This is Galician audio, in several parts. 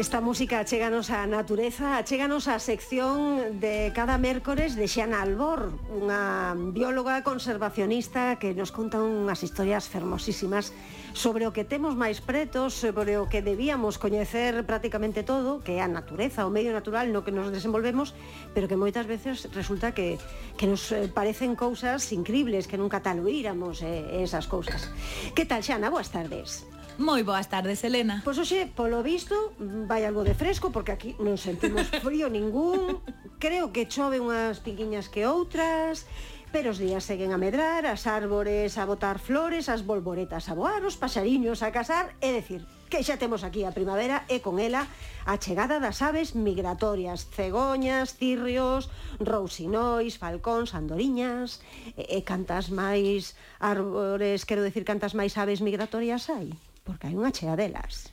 Esta música achéganos á natureza, achéganos á sección de cada mércores de Xana Albor, unha bióloga conservacionista que nos conta unhas historias fermosísimas sobre o que temos máis pretos, sobre o que debíamos coñecer prácticamente todo, que é a natureza, o medio natural no que nos desenvolvemos, pero que moitas veces resulta que, que nos eh, parecen cousas increíbles, que nunca tal oíramos eh, esas cousas. Que tal, Xana? Boas tardes. Moi boas tardes, Elena. Pois hoxe, polo visto, vai algo de fresco porque aquí non sentimos frío ningún. Creo que chove unhas piquiñas que outras pero os días seguen a medrar, as árbores a botar flores, as bolboretas a voar, os paxariños a casar, é decir, que xa temos aquí a primavera e con ela a chegada das aves migratorias, cegoñas, cirrios, rousinois, falcóns, andoriñas, e, e cantas máis árbores, quero decir, cantas máis aves migratorias hai? porque hai unha chea delas.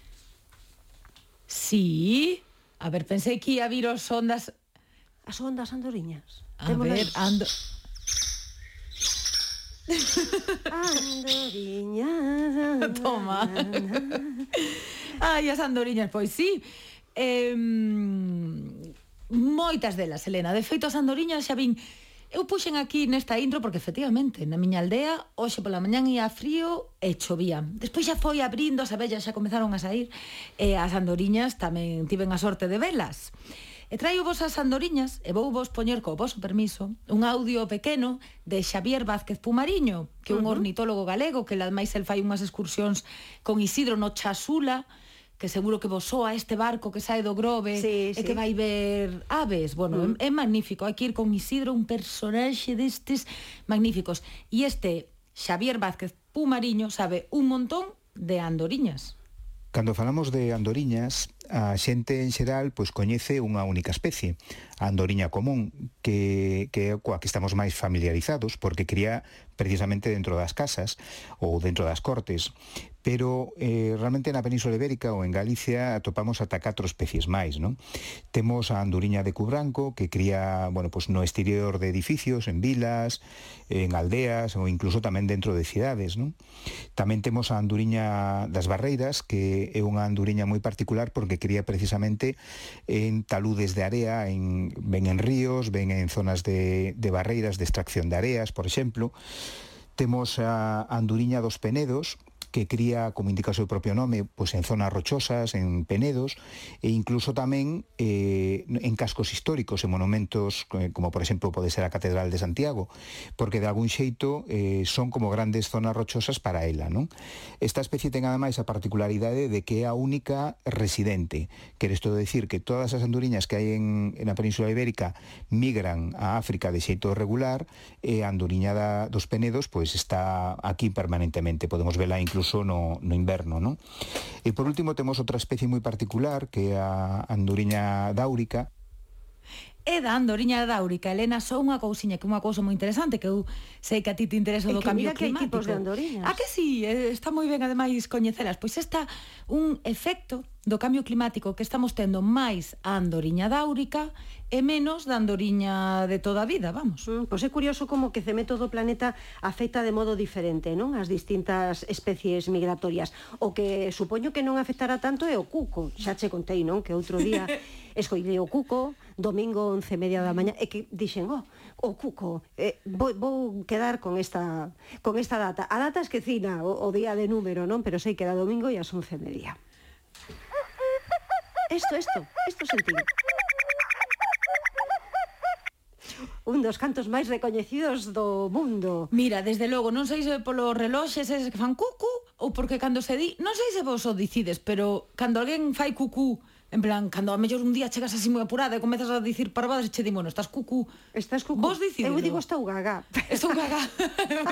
Sí? A ver, pensei que ia vir os ondas... As ondas andoriñas. A Temos ver, las... ando... Andoriñas... Toma. Ai, as andoriñas, pois sí. Eh, moitas delas, Helena. De feito, as andoriñas xa vin Eu puxen aquí nesta intro porque efectivamente na miña aldea hoxe pola mañán ia frío e chovía. Despois xa foi abrindo as abellas, xa comezaron a sair e as andoriñas tamén tiven a sorte de velas. E traio vos as andoriñas e vou vos poñer co vosso permiso un audio pequeno de Xavier Vázquez Pumariño, que é un uh -huh. ornitólogo galego que ademais el fai unhas excursións con Isidro no Chasula, que seguro que vos soa este barco que sae do Grove sí, e sí. que vai ver aves. Bueno, mm. é, é magnífico. Hai que ir con Isidro un personaxe destes magníficos. E este Xavier Vázquez Pumariño sabe un montón de andoriñas. Cando falamos de andoriñas, a xente en xeral pois coñece unha única especie, a andoriña común, que, que é coa que estamos máis familiarizados, porque cría precisamente dentro das casas ou dentro das cortes pero eh, realmente na Península Ibérica ou en Galicia atopamos ata catro especies máis, non? Temos a anduriña de cubranco que cría, bueno, pues no exterior de edificios, en vilas, en aldeas ou incluso tamén dentro de cidades, non? Tamén temos a anduriña das barreiras que é unha anduriña moi particular porque cría precisamente en taludes de area, en ben en ríos, ben en zonas de, de barreiras de extracción de areas, por exemplo. Temos a anduriña dos penedos, que cría, como indica o seu propio nome, pois en zonas rochosas, en penedos, e incluso tamén eh, en cascos históricos, en monumentos, eh, como por exemplo pode ser a Catedral de Santiago, porque de algún xeito eh, son como grandes zonas rochosas para ela. Non? Esta especie ten ademais a particularidade de que é a única residente, quer isto decir que todas as anduriñas que hai en, en a Península Ibérica migran a África de xeito regular, e a anduriña da, dos penedos pois está aquí permanentemente, podemos vela incluso incluso no, no inverno. Non? E por último temos outra especie moi particular que é a andoriña dáurica, é da andoriña dáurica. Elena, só unha cousiña, que é unha cousa moi interesante, que eu sei que a ti te interesa do cambio climático. Que hai tipos de andoriñas. A que sí, eh, está moi ben ademais coñecelas. Pois está un efecto do cambio climático que estamos tendo máis a andoriña dáurica e menos da andoriña de toda a vida, vamos. Mm, pois é curioso como que cemento do planeta afecta de modo diferente, non? As distintas especies migratorias. O que supoño que non afectará tanto é o cuco. Xa che contei, non? Que outro día escollí o cuco, domingo 11 media da mañá, e que dixen, oh, o cuco, eh, vou, vou quedar con esta, con esta data. A data esquecina, o, o día de número, non? Pero sei que era domingo e as 11 media. Esto, esto, isto sentido. un dos cantos máis recoñecidos do mundo. Mira, desde logo, non sei se polo reloxes eses que fan cucu, ou porque cando se di, non sei se vos o dicides, pero cando alguén fai cucú, en plan, cando a mellor un día chegas así moi apurada e comezas a dicir parvadas e che di, bueno, estás cucú. Estás cucú. Vos dicides. Eu digo estou gaga. Estou gaga.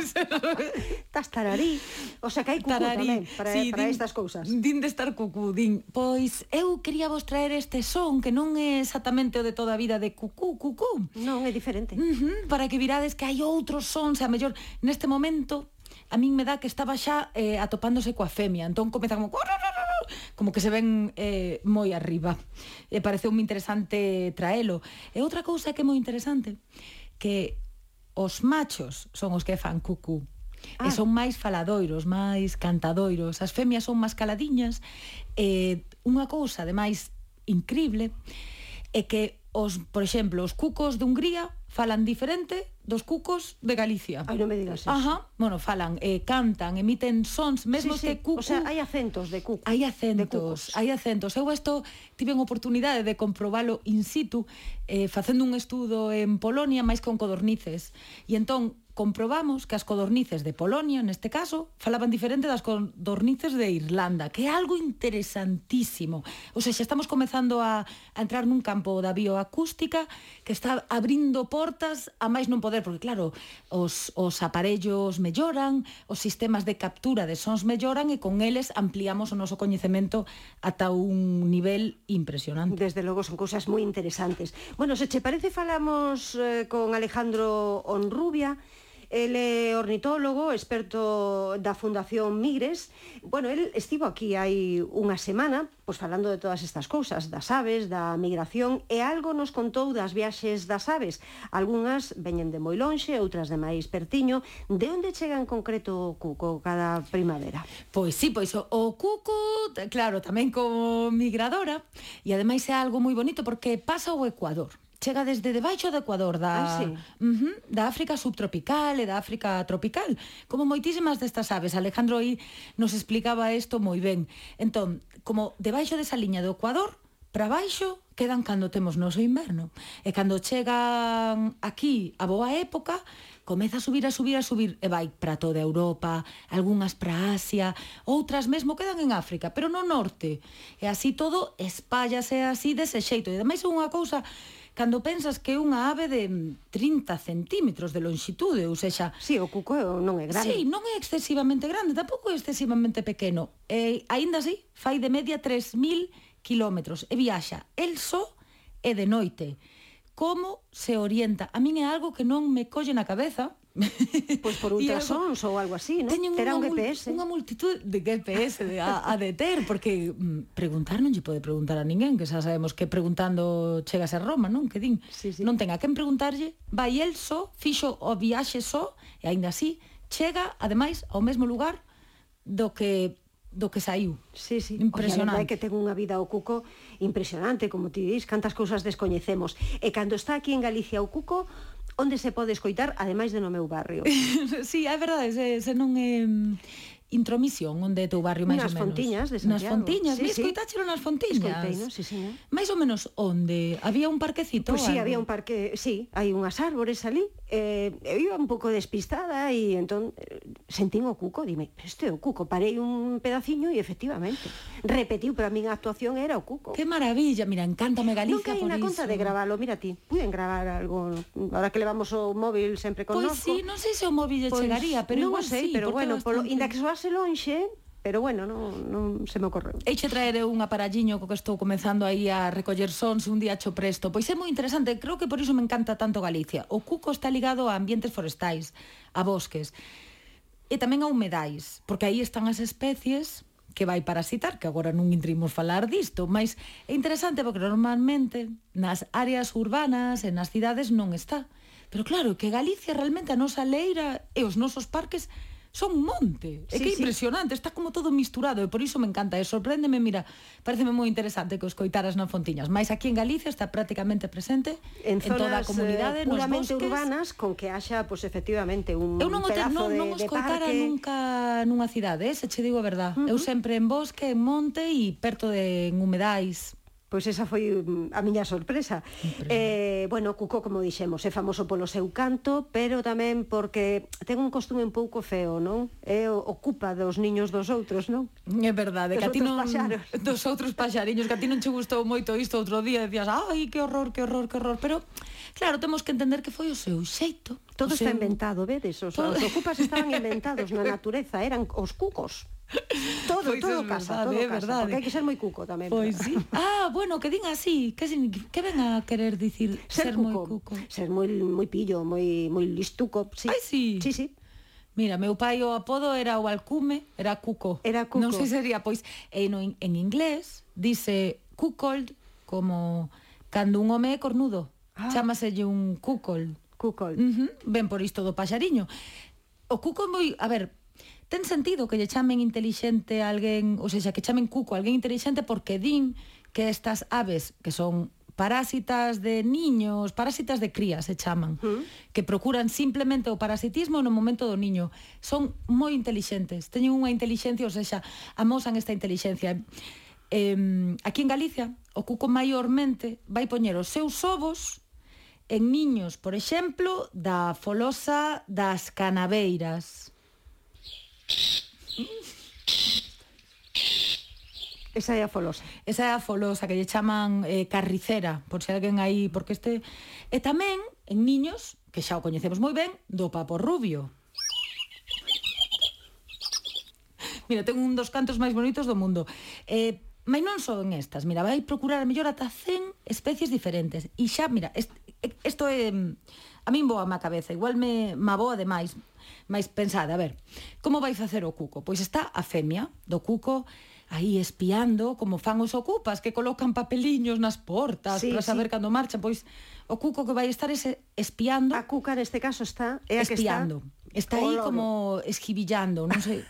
estás tararí. O sea, que hai cucú tararí. tamén para, sí, para din, estas cousas. Din de estar cucú, din, pois eu quería vos traer este son que non é exactamente o de toda a vida de cucú, cucú. Non, é diferente. Uh -huh, para que virades que hai outros sons, a mellor neste momento a min me dá que estaba xa eh, atopándose coa femia, entón comeza como oh, como que se ven eh, moi arriba. E pareceu moi interesante traelo. E outra cousa que é moi interesante, que os machos son os que fan cucú. Ah. E son máis faladoiros, máis cantadoiros. As femias son máis caladiñas. E unha cousa, ademais, incrible, é que, os, por exemplo, os cucos de Hungría falan diferente dos cucos de Galicia. Ai, non me digas eso. Ajá. Bueno, falan, eh, cantan, emiten sons, mesmo sí, sí. que cuco. O sea, hai acentos de cuco. Hai acentos, hai acentos. Eu isto tive unha oportunidade de comprobalo in situ, eh, facendo un estudo en Polonia, máis con codornices. E entón, comprobamos que as codornices de Polonia, neste caso, falaban diferente das codornices de Irlanda, que é algo interesantísimo. O sea, xa estamos comezando a, a entrar nun campo da bioacústica que está abrindo portas a máis non poder, porque claro, os, os aparellos melloran, os sistemas de captura de sons melloran e con eles ampliamos o noso coñecemento ata un nivel impresionante. Desde logo son cousas moi interesantes. Bueno, se che parece falamos eh, con Alejandro Onrubia, El é ornitólogo, experto da Fundación Migres. Bueno, el estivo aquí hai unha semana, pois falando de todas estas cousas, das aves, da migración, e algo nos contou das viaxes das aves. Algunhas veñen de moi lonxe, outras de máis pertiño. De onde chega en concreto o cuco cada primavera? Pois sí, pois o, o cuco, claro, tamén como migradora, e ademais é algo moi bonito porque pasa o Ecuador chega desde debaixo do Ecuador da, ah, sí. uh -huh, da África subtropical e da África tropical como moitísimas destas aves Alejandro aí nos explicaba isto moi ben entón, como debaixo desa liña do Ecuador para baixo quedan cando temos noso inverno e cando chegan aquí a boa época comeza a subir, a subir, a subir e vai para toda Europa, algunhas para Asia, outras mesmo quedan en África, pero no norte. E así todo espállase así dese xeito. E ademais é unha cousa cando pensas que é unha ave de mm, 30 centímetros de longitude, ou sexa... Sí, o cuco non é grande. Sí, non é excesivamente grande, tampouco é excesivamente pequeno. E, aínda así, fai de media 3.000 kilómetros e viaxa el só e de noite. Como se orienta? A min é algo que non me colle na cabeza, Pois por ultrasons ou algo así, non? Teñen Terá un GPS. Unha multitud de GPS de a, a deter, porque mm, preguntar non lle pode preguntar a ninguén, que xa sabemos que preguntando chegas a Roma, non? Que din, sí, sí. non ten a quen preguntarlle, vai el só, fixo o viaxe só, e aínda así, chega, ademais, ao mesmo lugar do que do que saiu. Sí, sí. Impresionante. O que ten unha vida o cuco impresionante, como ti dis, cantas cousas descoñecemos. E cando está aquí en Galicia o cuco, onde se pode escoitar, ademais de no meu barrio. sí, é verdade, se, se non é mm, intromisión onde é teu barrio máis ou menos. Nas fontiñas de Santiago. Nas fontiñas, sí, sí. escoitáchelo nas fontiñas. Escoiteino, sí, señor. Máis ou menos onde? Había un parquecito? Pois pues sí, algo? había un parque, sí, hai unhas árbores ali eh, eu iba un pouco despistada e entón eh, sentín o cuco, dime, este é o cuco, parei un pedaciño e efectivamente repetiu, pero a min a actuación era o cuco. Que maravilla, mira, encántame Galicia Nunca por na conta de gravalo, mira ti, puiden gravar algo, ahora que levamos o móvil sempre con Pois pues sí, non sei se o móvil lle pues, chegaría, pero non igual sei, sí, pero bueno, polo, inda que soase lonxe, pero bueno, non, non se me ocorreu. Eixe traer un aparalliño co que estou comenzando aí a recoller sons un día cho presto. Pois é moi interesante, creo que por iso me encanta tanto Galicia. O cuco está ligado a ambientes forestais, a bosques e tamén a humedais, porque aí están as especies que vai parasitar, que agora non intrimos falar disto, mas é interesante porque normalmente nas áreas urbanas e nas cidades non está. Pero claro, que Galicia realmente a nosa leira e os nosos parques son un monte. É sí, que é impresionante, sí. está como todo misturado e por iso me encanta e sorpréndeme, mira, pareceme moi interesante que os coitaras non Fontiñas, mais aquí en Galicia está prácticamente presente en, en toda a eh, comunidade, eh, nos bosques urbanas con que haxa pois pues, efectivamente un Eu non un pedazo te, non, non os coitara parque... nunca nunha cidade, eh, se che digo a verdad. Uh -huh. Eu sempre en bosque, en monte e perto de en humedais. Pois esa foi mm, a miña sorpresa. Eh, bueno, Cuco, como dixemos, é famoso polo seu canto, pero tamén porque ten un costume un pouco feo, non? É ocupa dos niños dos outros, non? É verdade, dos que a ti non paxaros. dos outros paxariños, que a ti non che gustou moito isto outro día, decías, "Ai, que horror, que horror, que horror", pero claro, temos que entender que foi o seu xeito. Todo o seu... está inventado, vedes? Os, Todo... os ocupas estaban inventados na natureza, eran os cucos. todo, pois todo casa, verdade, todo casa, verdade. porque hai que ser moi cuco tamén. Pois pero... sí. Ah, bueno, que din así, que que ven a querer dicir ser, ser cuco, moi cuco. Ser moi moi pillo, moi moi listuco, sí. Ai, sí. Sí, sí. Mira, meu pai o apodo era o alcume, era cuco. Era cuco. Non sei se sería, pois, en, en inglés dice cuckold como cando un home é cornudo. Ah. Chámaselle un cuckold. Cuckold. Uh -huh. Ben por isto do paxariño. O cuco é moi, a ver, Ten sentido que lle chamen intelixente a alguén, ou seja, que chamen cuco a alguén intelixente porque din que estas aves, que son parásitas de niños, parásitas de cría se chaman, uh -huh. que procuran simplemente o parasitismo no momento do niño. Son moi intelixentes, teñen unha intelixencia, ou seja, amosan esta intelixencia. Eh, aquí en Galicia, o cuco maiormente vai poñer os seus ovos en niños, por exemplo, da folosa das canaveiras. Esa é a folosa. Esa é a folosa que lle chaman eh, carricera, por se alguén aí, porque este e tamén en niños, que xa o coñecemos moi ben, do papo rubio. Mira, ten un dos cantos máis bonitos do mundo. Eh, mas non son estas, mira, vai procurar a mellor ata 100 especies diferentes. E xa, mira, isto é... A min boa má cabeza, igual me, má boa demais, Mas pensade, a ver, como vai facer o cuco? Pois está a femia do cuco aí espiando como fan os ocupas que colocan papeliños nas portas sí, para saber sí. cando marchan, pois o cuco que vai estar ese espiando. A cuca neste caso está é a espiando. que está Está aí como esquivillando, non sei.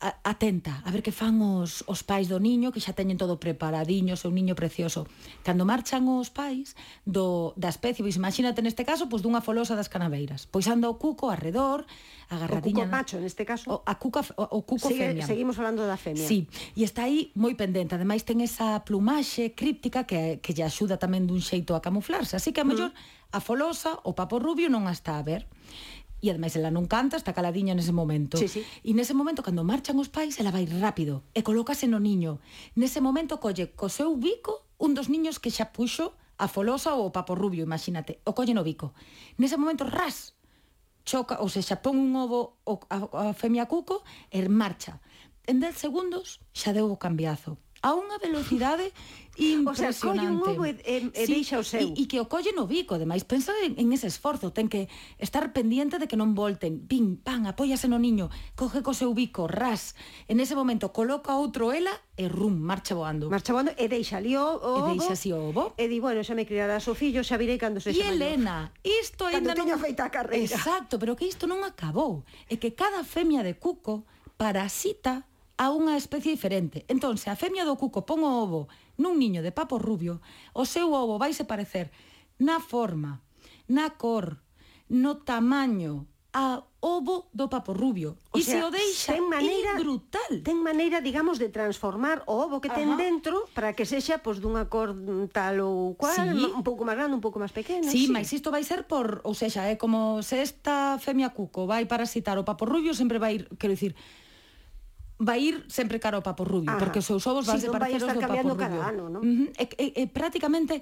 atenta, a ver que fan os, os pais do niño, que xa teñen todo preparadiño, seu niño precioso. Cando marchan os pais do, da especie, pois imagínate neste caso, pois dunha folosa das canaveiras. Pois anda o cuco arredor, agarradiña... O cuco macho, neste caso. O, a cuca, o, o cuco Sigue, femia. Seguimos falando da femia. Sí, e está aí moi pendente. Ademais, ten esa plumaxe críptica que, que lle axuda tamén dun xeito a camuflarse. Así que, a mm. mellor, mm. a folosa, o papo rubio non a está a ver. E ademais ela non canta, está caladiña nese momento. Sí, sí. E nese momento, cando marchan os pais, ela vai rápido e colócase no niño. Nese momento colle co seu bico un dos niños que xa puxo a folosa ou o papo rubio, imagínate, o colle no bico. Nese momento, ras, choca, ou sexa, pon un ovo a, a femia cuco e marcha. En 10 segundos xa deu o cambiazo a unha velocidade impresionante. O sea, colle un ovo e, e, e sí, deixa o seu. E, e que o colle no bico, ademais. Pensa en, en ese esforzo, ten que estar pendente de que non volten. Pim, pan, apóyase no niño, coge co seu bico, ras. En ese momento coloca outro ela e rum, marcha voando. Marcha voando e deixa ali o, o ovo. E deixa así o ovo. E di, bueno, xa me criará o fillo, xa virei cando se E Elena, isto ainda non... Cando feita a carreira. Exacto, pero que isto non acabou. É que cada femia de cuco parasita a unha especie diferente. Entón, se a femia do cuco pon o ovo nun niño de papo rubio, o seu ovo vaise parecer na forma, na cor, no tamaño, a ovo do papo rubio. O e sea, se o deixa ten maneira, brutal. Ten maneira, digamos, de transformar o ovo que Ajá. ten dentro para que sexa pois, dunha cor tal ou cual, sí. un pouco máis grande, un pouco máis pequeno. Sí, sí, mas isto vai ser por... Ou sexa, é como se esta femia cuco vai parasitar o papo rubio, sempre vai ir, quero dicir, vai ir sempre cara ao papo rubio, Ajá. porque os seus ovos van sí, os do papo rubio. Cada ano, ¿no? uh -huh. e, e, e, prácticamente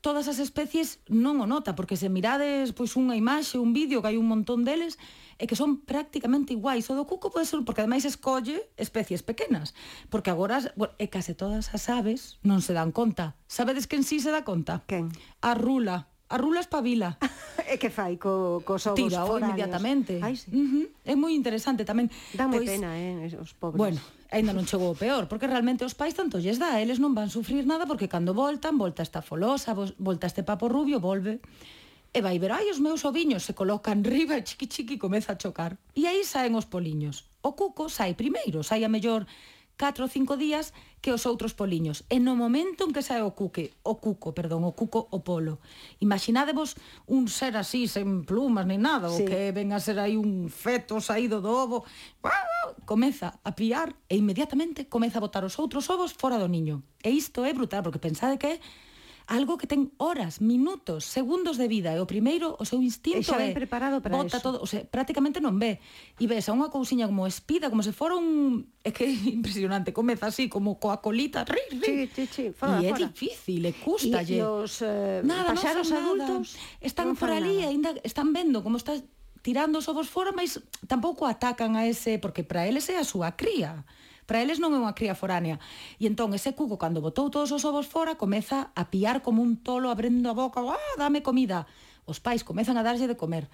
todas as especies non o nota, porque se mirades pois unha imaxe, un vídeo, que hai un montón deles, e que son prácticamente iguais. O do cuco pode ser, porque ademais escolle especies pequenas, porque agora bueno, e case todas as aves non se dan conta. Sabedes quen sí se dá conta? Quen? A rula. Arrulo espabila. e que fai co, cos ovos Tira foráneos? inmediatamente. Ai, sí. uh -huh. É moi interesante tamén. Dame pois, pena, eh, os pobres. Bueno, ainda non chegou o peor, porque realmente os pais tanto lles dá, eles non van sufrir nada porque cando voltan, volta esta folosa, volta este papo rubio, volve e vai ver, ai, os meus oviños se colocan riba e chiqui chiqui comeza a chocar. E aí saen os poliños. O cuco sai primeiro, sai a mellor 4 ou 5 días, que os outros poliños. E no momento en que sae o cuque, o cuco, perdón, o cuco o polo. imaginadevos un ser así sen plumas ni nada, sí. o que ven a ser aí un feto saído do ovo, comeza a piar e inmediatamente comeza a botar os outros ovos fora do niño. E isto é brutal, porque pensade que é algo que ten horas, minutos, segundos de vida e o primeiro, o seu instinto é preparado para bota eso. todo, o sea, prácticamente non ve e ves a unha cousiña como espida, como se fora un é que é impresionante, comeza así como coa colita, ri, ri. Sí, sí, sí, fora, e é fora. difícil, e custalle. E, e os eh, nada, paxaros adultos nada. están por ali, aínda están vendo como estás tirando os ovos fora, mas tampouco atacan a ese, porque para eles é a súa cría. Para eles non é unha cría foránea. E entón ese cuco, cando botou todos os ovos fora, comeza a piar como un tolo abrindo a boca, ah, dame comida. Os pais comezan a darlle de comer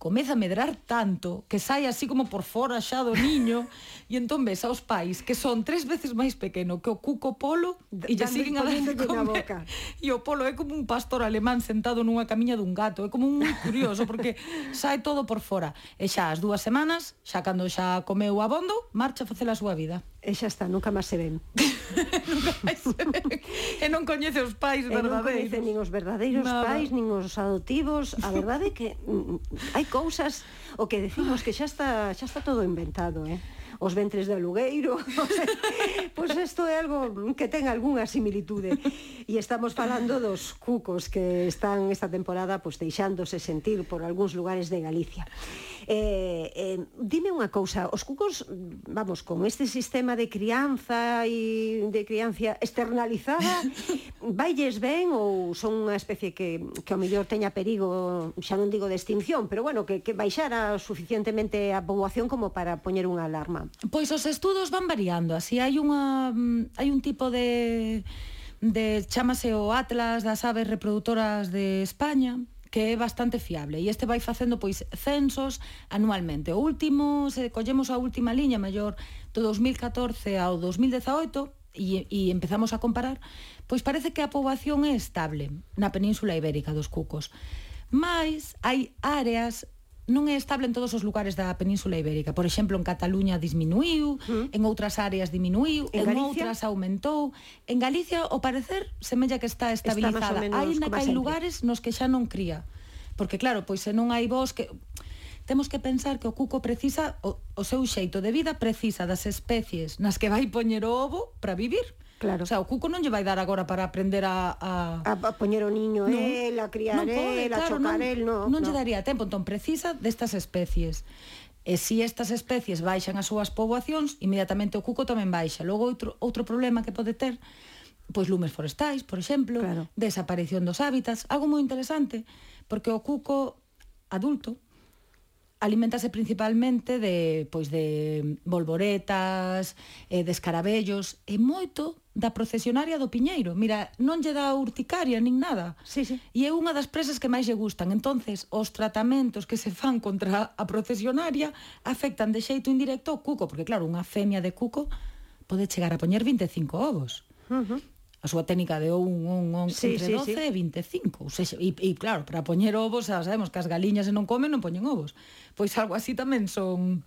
comeza a medrar tanto que sai así como por fora xa do niño e entón ves aos pais que son tres veces máis pequeno que o cuco polo e lle siguen a dar de comer boca. e o polo é como un pastor alemán sentado nunha camiña dun gato é como moi curioso porque sai todo por fora e xa as dúas semanas xa cando xa comeu abondo marcha a facer a súa vida E xa está, nunca máis se ven. nunca máis se ven. E non coñece os pais e verdadeiros. E non coñece nin os verdadeiros Nada. pais, nin os adoptivos. A verdade é que mm, hai cousas o que decimos que xa está xa está todo inventado, eh? os ventres de alugueiro pois isto é algo que ten algunha similitude e estamos falando dos cucos que están esta temporada pois deixándose sentir por algúns lugares de Galicia Eh, eh, dime unha cousa, os cucos, vamos, con este sistema de crianza e de crianza externalizada, vailles ben ou son unha especie que, que ao mellor teña perigo, xa non digo de extinción, pero bueno, que, que baixara suficientemente a poboación como para poñer unha alarma? Pois os estudos van variando, así hai unha mm, hai un tipo de de chamase o Atlas das aves reproductoras de España, que é bastante fiable e este vai facendo pois censos anualmente. O último, se collemos a última liña maior do 2014 ao 2018, e, e empezamos a comparar, pois parece que a poboación é estable na península ibérica dos cucos. Mais hai áreas non é estable en todos os lugares da Península Ibérica. Por exemplo, en Cataluña disminuiu, uh -huh. en outras áreas diminuiu, en, en Galicia? outras aumentou. En Galicia, ao parecer, semella que está estabilizada. Está hai na que hai lugares nos que xa non cría. Porque claro, pois se non hai bosque, temos que pensar que o cuco precisa o, o seu xeito de vida precisa das especies nas que vai poñer o ovo para vivir Claro. O sea, o cuco non lle vai dar agora para aprender a... A, a, a poñer o niño non, el, a criar non pode, el, a claro, chocar non, el, non. Non lle daría tempo, entón precisa destas especies. E se si estas especies baixan as súas poboacións, inmediatamente o cuco tamén baixa. Logo outro, outro problema que pode ter pois lumes forestais, por exemplo, claro. desaparición dos hábitats, algo moi interesante, porque o cuco adulto alimentase principalmente de pois de bolboretas, eh, de escarabellos e moito da procesionaria do Piñeiro. Mira, non lle dá urticaria nin nada. Sí, sí. E é unha das presas que máis lle gustan. Entonces, os tratamentos que se fan contra a procesionaria afectan de xeito indirecto o cuco, porque claro, unha femia de cuco pode chegar a poñer 25 ovos. Uh -huh a súa técnica de un, un, un sí, entre sí, 12 sí. e 25. Ou seja, e, e claro, para poñer ovos, xa sabemos que as galiñas se non comen, non poñen ovos. Pois algo así tamén son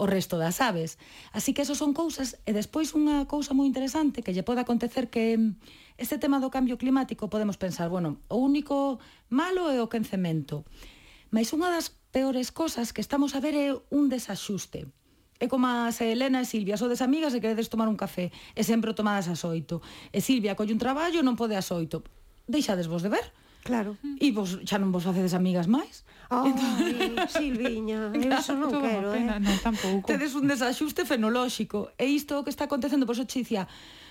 o resto das aves. Así que eso son cousas, e despois unha cousa moi interesante que lle pode acontecer que mm, este tema do cambio climático podemos pensar, bueno, o único malo é o quencemento. Mais unha das peores cosas que estamos a ver é un desaxuste é como a Elena e Silvia, sodes amigas e queredes tomar un café, e sempre o tomadas as oito. E Silvia colle un traballo e non pode as oito. Deixades vos de ver. Claro. E vos xa non vos facedes amigas máis. Oh, entón... Silviña, claro, eso non quero, pena, eh. Non, tampouco. Tedes un desaxuste fenolóxico. E isto o que está acontecendo, por iso che dicía,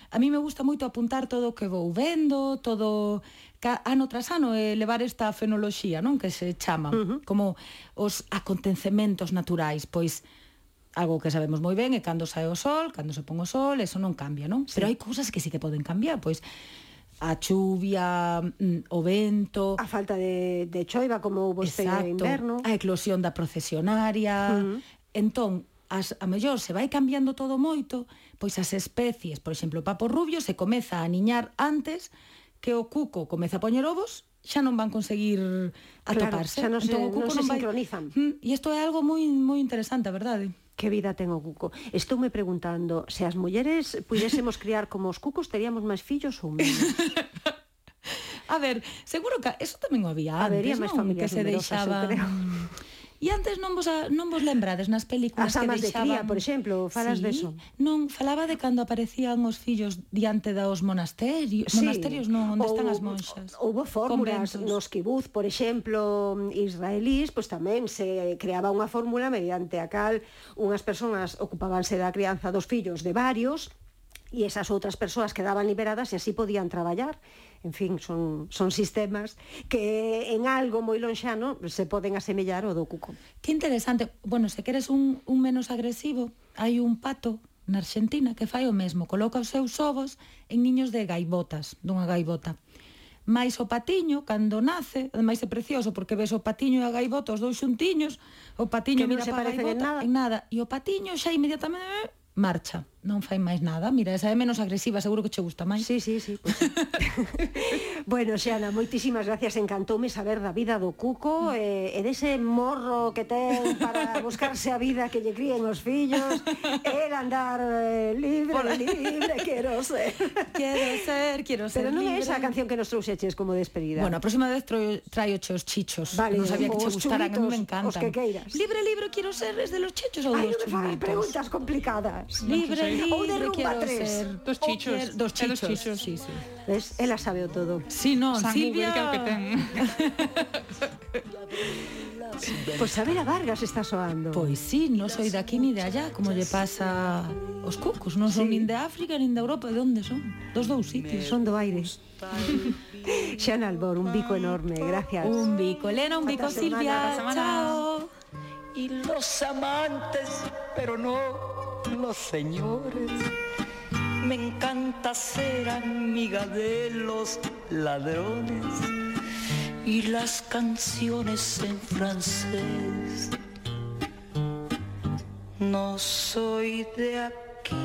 a mí me gusta moito apuntar todo o que vou vendo, todo ano tras ano e levar esta fenoloxía, non, que se chama, uh -huh. como os acontecementos naturais, pois algo que sabemos moi ben é cando sae o sol, cando se pon o sol, eso non cambia, non? Sí. Pero hai cousas que sí que poden cambiar, pois a chuvia, mm, o vento... A falta de, de choiva, como houve este inverno. A eclosión da procesionaria. Uh -huh. Entón, as, a mellor se vai cambiando todo moito, pois as especies, por exemplo, o papo rubio se comeza a aniñar antes que o cuco comeza a poñer ovos, xa non van conseguir atoparse. Claro, xa non se, entón, o cuco non, se non vai... sincronizan. Mm, e isto é algo moi moi interesante, a verdade. Que vida ten o cuco? Estou me preguntando, se as mulleres pudésemos criar como os cucos, teríamos máis fillos ou menos? A ver, seguro que eso tamén o había antes, Habería máis non? Que se deixaban... Creo E antes non vos, a, non vos lembrades nas películas As que deixaban... de cría, por exemplo, falas sí, deso. Non, falaba de cando aparecían os fillos diante dos monasterios, sí. monasterios non, onde están as monxas. Houve fórmulas conventos. nos kibuz, por exemplo, israelís, pois tamén se creaba unha fórmula mediante a cal unhas persoas ocupábanse da crianza dos fillos de varios e esas outras persoas quedaban liberadas e así podían traballar en fin, son, son sistemas que en algo moi lonxano se poden asemellar ao do cuco. Que interesante. Bueno, se queres un, un menos agresivo, hai un pato na Argentina que fai o mesmo, coloca os seus ovos en niños de gaivotas, dunha gaivota. Mais o patiño, cando nace, ademais é precioso porque ves o patiño e a gaivota, os dous xuntiños, o patiño que mira se para a gaivota, en nada. en nada, e o patiño xa inmediatamente marcha non fai máis nada. Mira, esa é menos agresiva, seguro que che gusta máis. Sí, sí, sí. Pois pues. bueno, Xana, moitísimas gracias. Encantoume saber da vida do cuco e, e dese morro que ten para buscarse a vida que lle críen os fillos. El andar eh, libre, Por... libre, quero ser. Quero ser, quero ser Pero non é esa canción que nos trouxeches como despedida. Bueno, a próxima vez traio che os chichos. Vale, non sabía que che gustaran, a mí me encantan. Os que queiras. Libre, libre, quero ser, es de los chichos ou Ay, dos no me fagas preguntas complicadas. Libre, libre, Ou de rumba tres. ser. Dos O chichos. Dos É dos chichos. chichos. Sí, sí. Ves? Ela sabe o todo. Sí, non, San Silvia... O que ten. Pois a Vargas está soando. Pois sí, non soy de aquí ni de allá, como lle pasa os cucos, non son Sí. nin de África nin de Europa, de onde son? Dos dous sitios. Son do aire. Xana Albor, un bico enorme, gracias. Un bico, Elena, un bico, Silvia. Chao. y los amantes, pero no los señores. Me encanta ser amiga de los ladrones y las canciones en francés. No soy de aquí,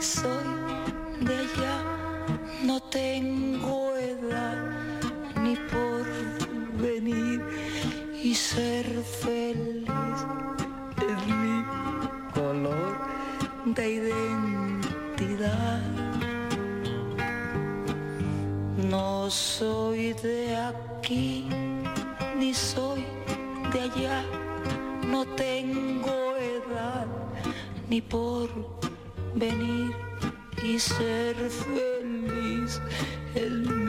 soy de allá, no tengo edad ni por venir y ser feliz de identidad. No soy de aquí ni soy de allá, no tengo edad ni por venir y ser feliz es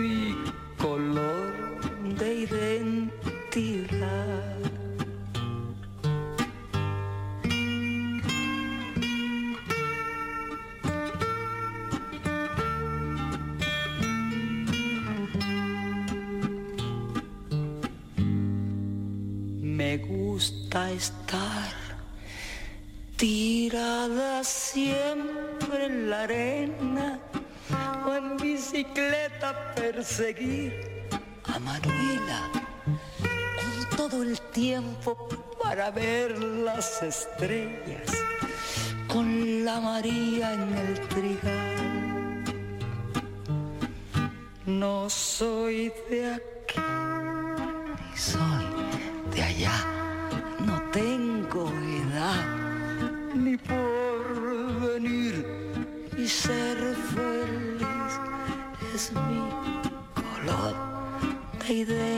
estar tirada siempre en la arena o en bicicleta perseguir a Manuela con todo el tiempo para ver las estrellas con la María en el trigal. No soy de aquí ni soy de allá. Tengo edad ni por venir y ser feliz es mi color de idea.